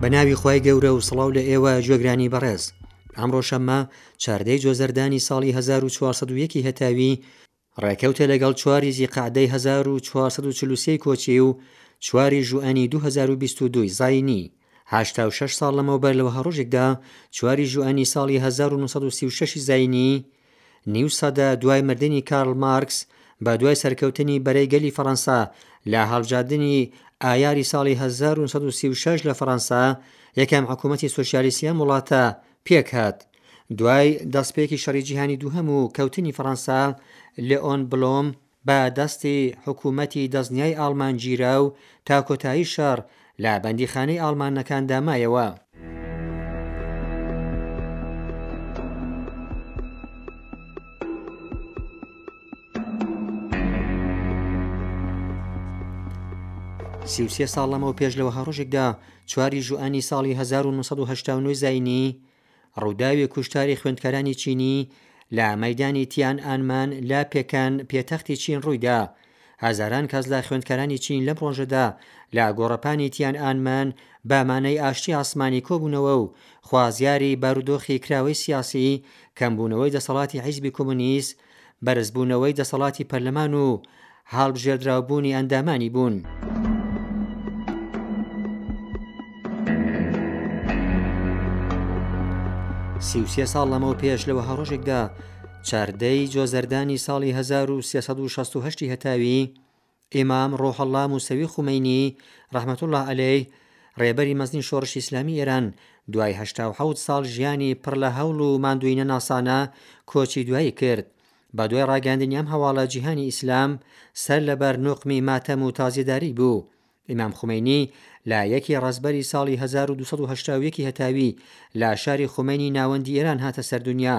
بە ناوی خی گەورە و سڵاو لە ئێوە جۆگرانی بەڕێز ئەمڕۆ شەممە چاردەی جۆزەردانی ساڵی 1940 هەتاوی ڕێکەوتە لەگەڵ چواری زیقعدەی 1940 کۆچی و چواری ژوئنی 2022 زینی هشتا و شش ساڵ لەمەوبەر لەوە هەڕۆژێکدا چواری ژوئنی ساڵی 1936 زینی نیو سەدە دوای مردنی کارل مارکس، بە دوای سەرکەوتنی بەرەی گەلی فەڕەنسا لە هەڵبژاردنی ئایاری ساڵی هەزار و نۆ سەد و سی و شەش لە فەڕەنسا، یەکەم حکوومەتی سۆسیالیستی ئەم وڵاتە پێک هات. دوای دەستپێکی شەڕی جیهانی دووهەم و کەوتنی فەڕەنسا، لئۆن بڵۆم، بە دەستی حکوومەتی دەستنیای ئاڵمان گیرا و تا کۆتایی شەڕ لە بەندیخانەی ئاڵماننەکاندا مایەوە. سی و سێ ساڵ لەمەوپێش لە وەها ڕۆژێکدا، چواری ژوئەنی ساڵی هەزار و نۆ سەد و هەشتا و نۆ زاینیی، ڕووداوی کوشتاری خوێندکارانی چینی لە مەیدانی تیان ئانمان لە پێکان پێتەختی چین ڕوویدا هەزاران کەس لە خوێندکارانی چین لەم ڕۆژەدا لە گۆڕەپانی تیان ئانمان بامانەی ئاشتی ئاسمانی کۆبوونەوە و خوازیاری بارودۆخی کراوەی سیاسی کەمبوونەوەی دەسەڵاتی حیزبی کۆمۆنیست بەرزبوونەوەی دەسەڵاتی پەرلەمان و هەڵبژێردراوبوونی ئەندامانی بوون. سی و سێ ساڵ لەمەو پێش لە وەها ڕۆژێکدا چاردەی جۆزەردانی ساڵی 1368 هەتاوی، ئیمام ڕوحەڵڵا موسەوی خومەینی، ڕەحمەت اللە علیه، ڕێبەری مەزنی شۆڕشی ئیسلامی ئێران، دوای هەشتا و حەوت ساڵ ژیانی پڕ لە هەوڵ و ماندووی نەناسانە کۆچی دوایی کرد. بە دوای ڕاگەیاندنی ئەم هەواڵە جیهانی ئیسلام سەر لە بەر نوقمی ماتەم و تازیەداریی بوو. ئیمام خومەینی لە یەکی ڕەزبەری ساڵی هەزار و دوو سەد و هەشتا و یەک ی هەتاوی لە شاری خومەینی ناوەندی ئێران هاتە سەر دونیا.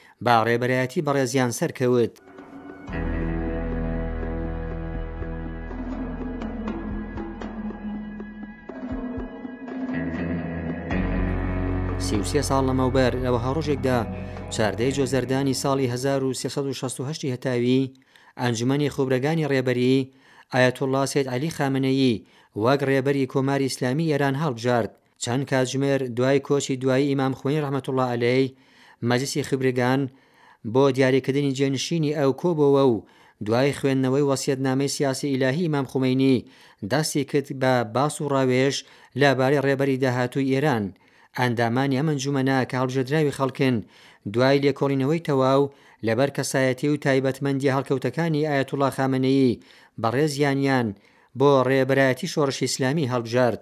با ڕێبەرایەتی بەڕێزیان سەرکەوت. سی و سێ ساڵ لەمەوبەر لە وەها ڕۆژێکدا چاردەی جۆزەردانی ساڵی 1960 هەتاوی ئەنجومەنی خۆبرەگانی ڕێبەری ئاەتوڵا سید علی خامنەیی وەک ڕێبەری کۆماری ئیسلامی ئێران هەڵبژارد چەند کاتژمێر دوای کۆچی دوایی ئیمام خومەینی ڕەحمەتوڵڵا عەلەیه، مەجلیسی خبرگان بۆ دیاریکردنی جێنشینی ئەو کۆبۆوە و دوای خوێندنەوەی وەسیەتنامەی سیاسی ئیلاهی ئیمام خومەینی، دەستی کرد بە باس و ڕاوێژ لە بارەی ڕێبەری داهاتووی ئێران. ئەندامانی ئەم ئەنجومەنە کە هەڵبژێردراوی خەڵکن، دوای لێکۆڵینەوەی تەواو لەبەر کەسایەتی و تایبەتمەندیە هەڵکەوتەکانی ئایەتوڵڵا خامەنەیی بەڕێزیانیان بۆ ڕێبەرایەتی شۆڕشی ئیسلامی هەڵبژارد.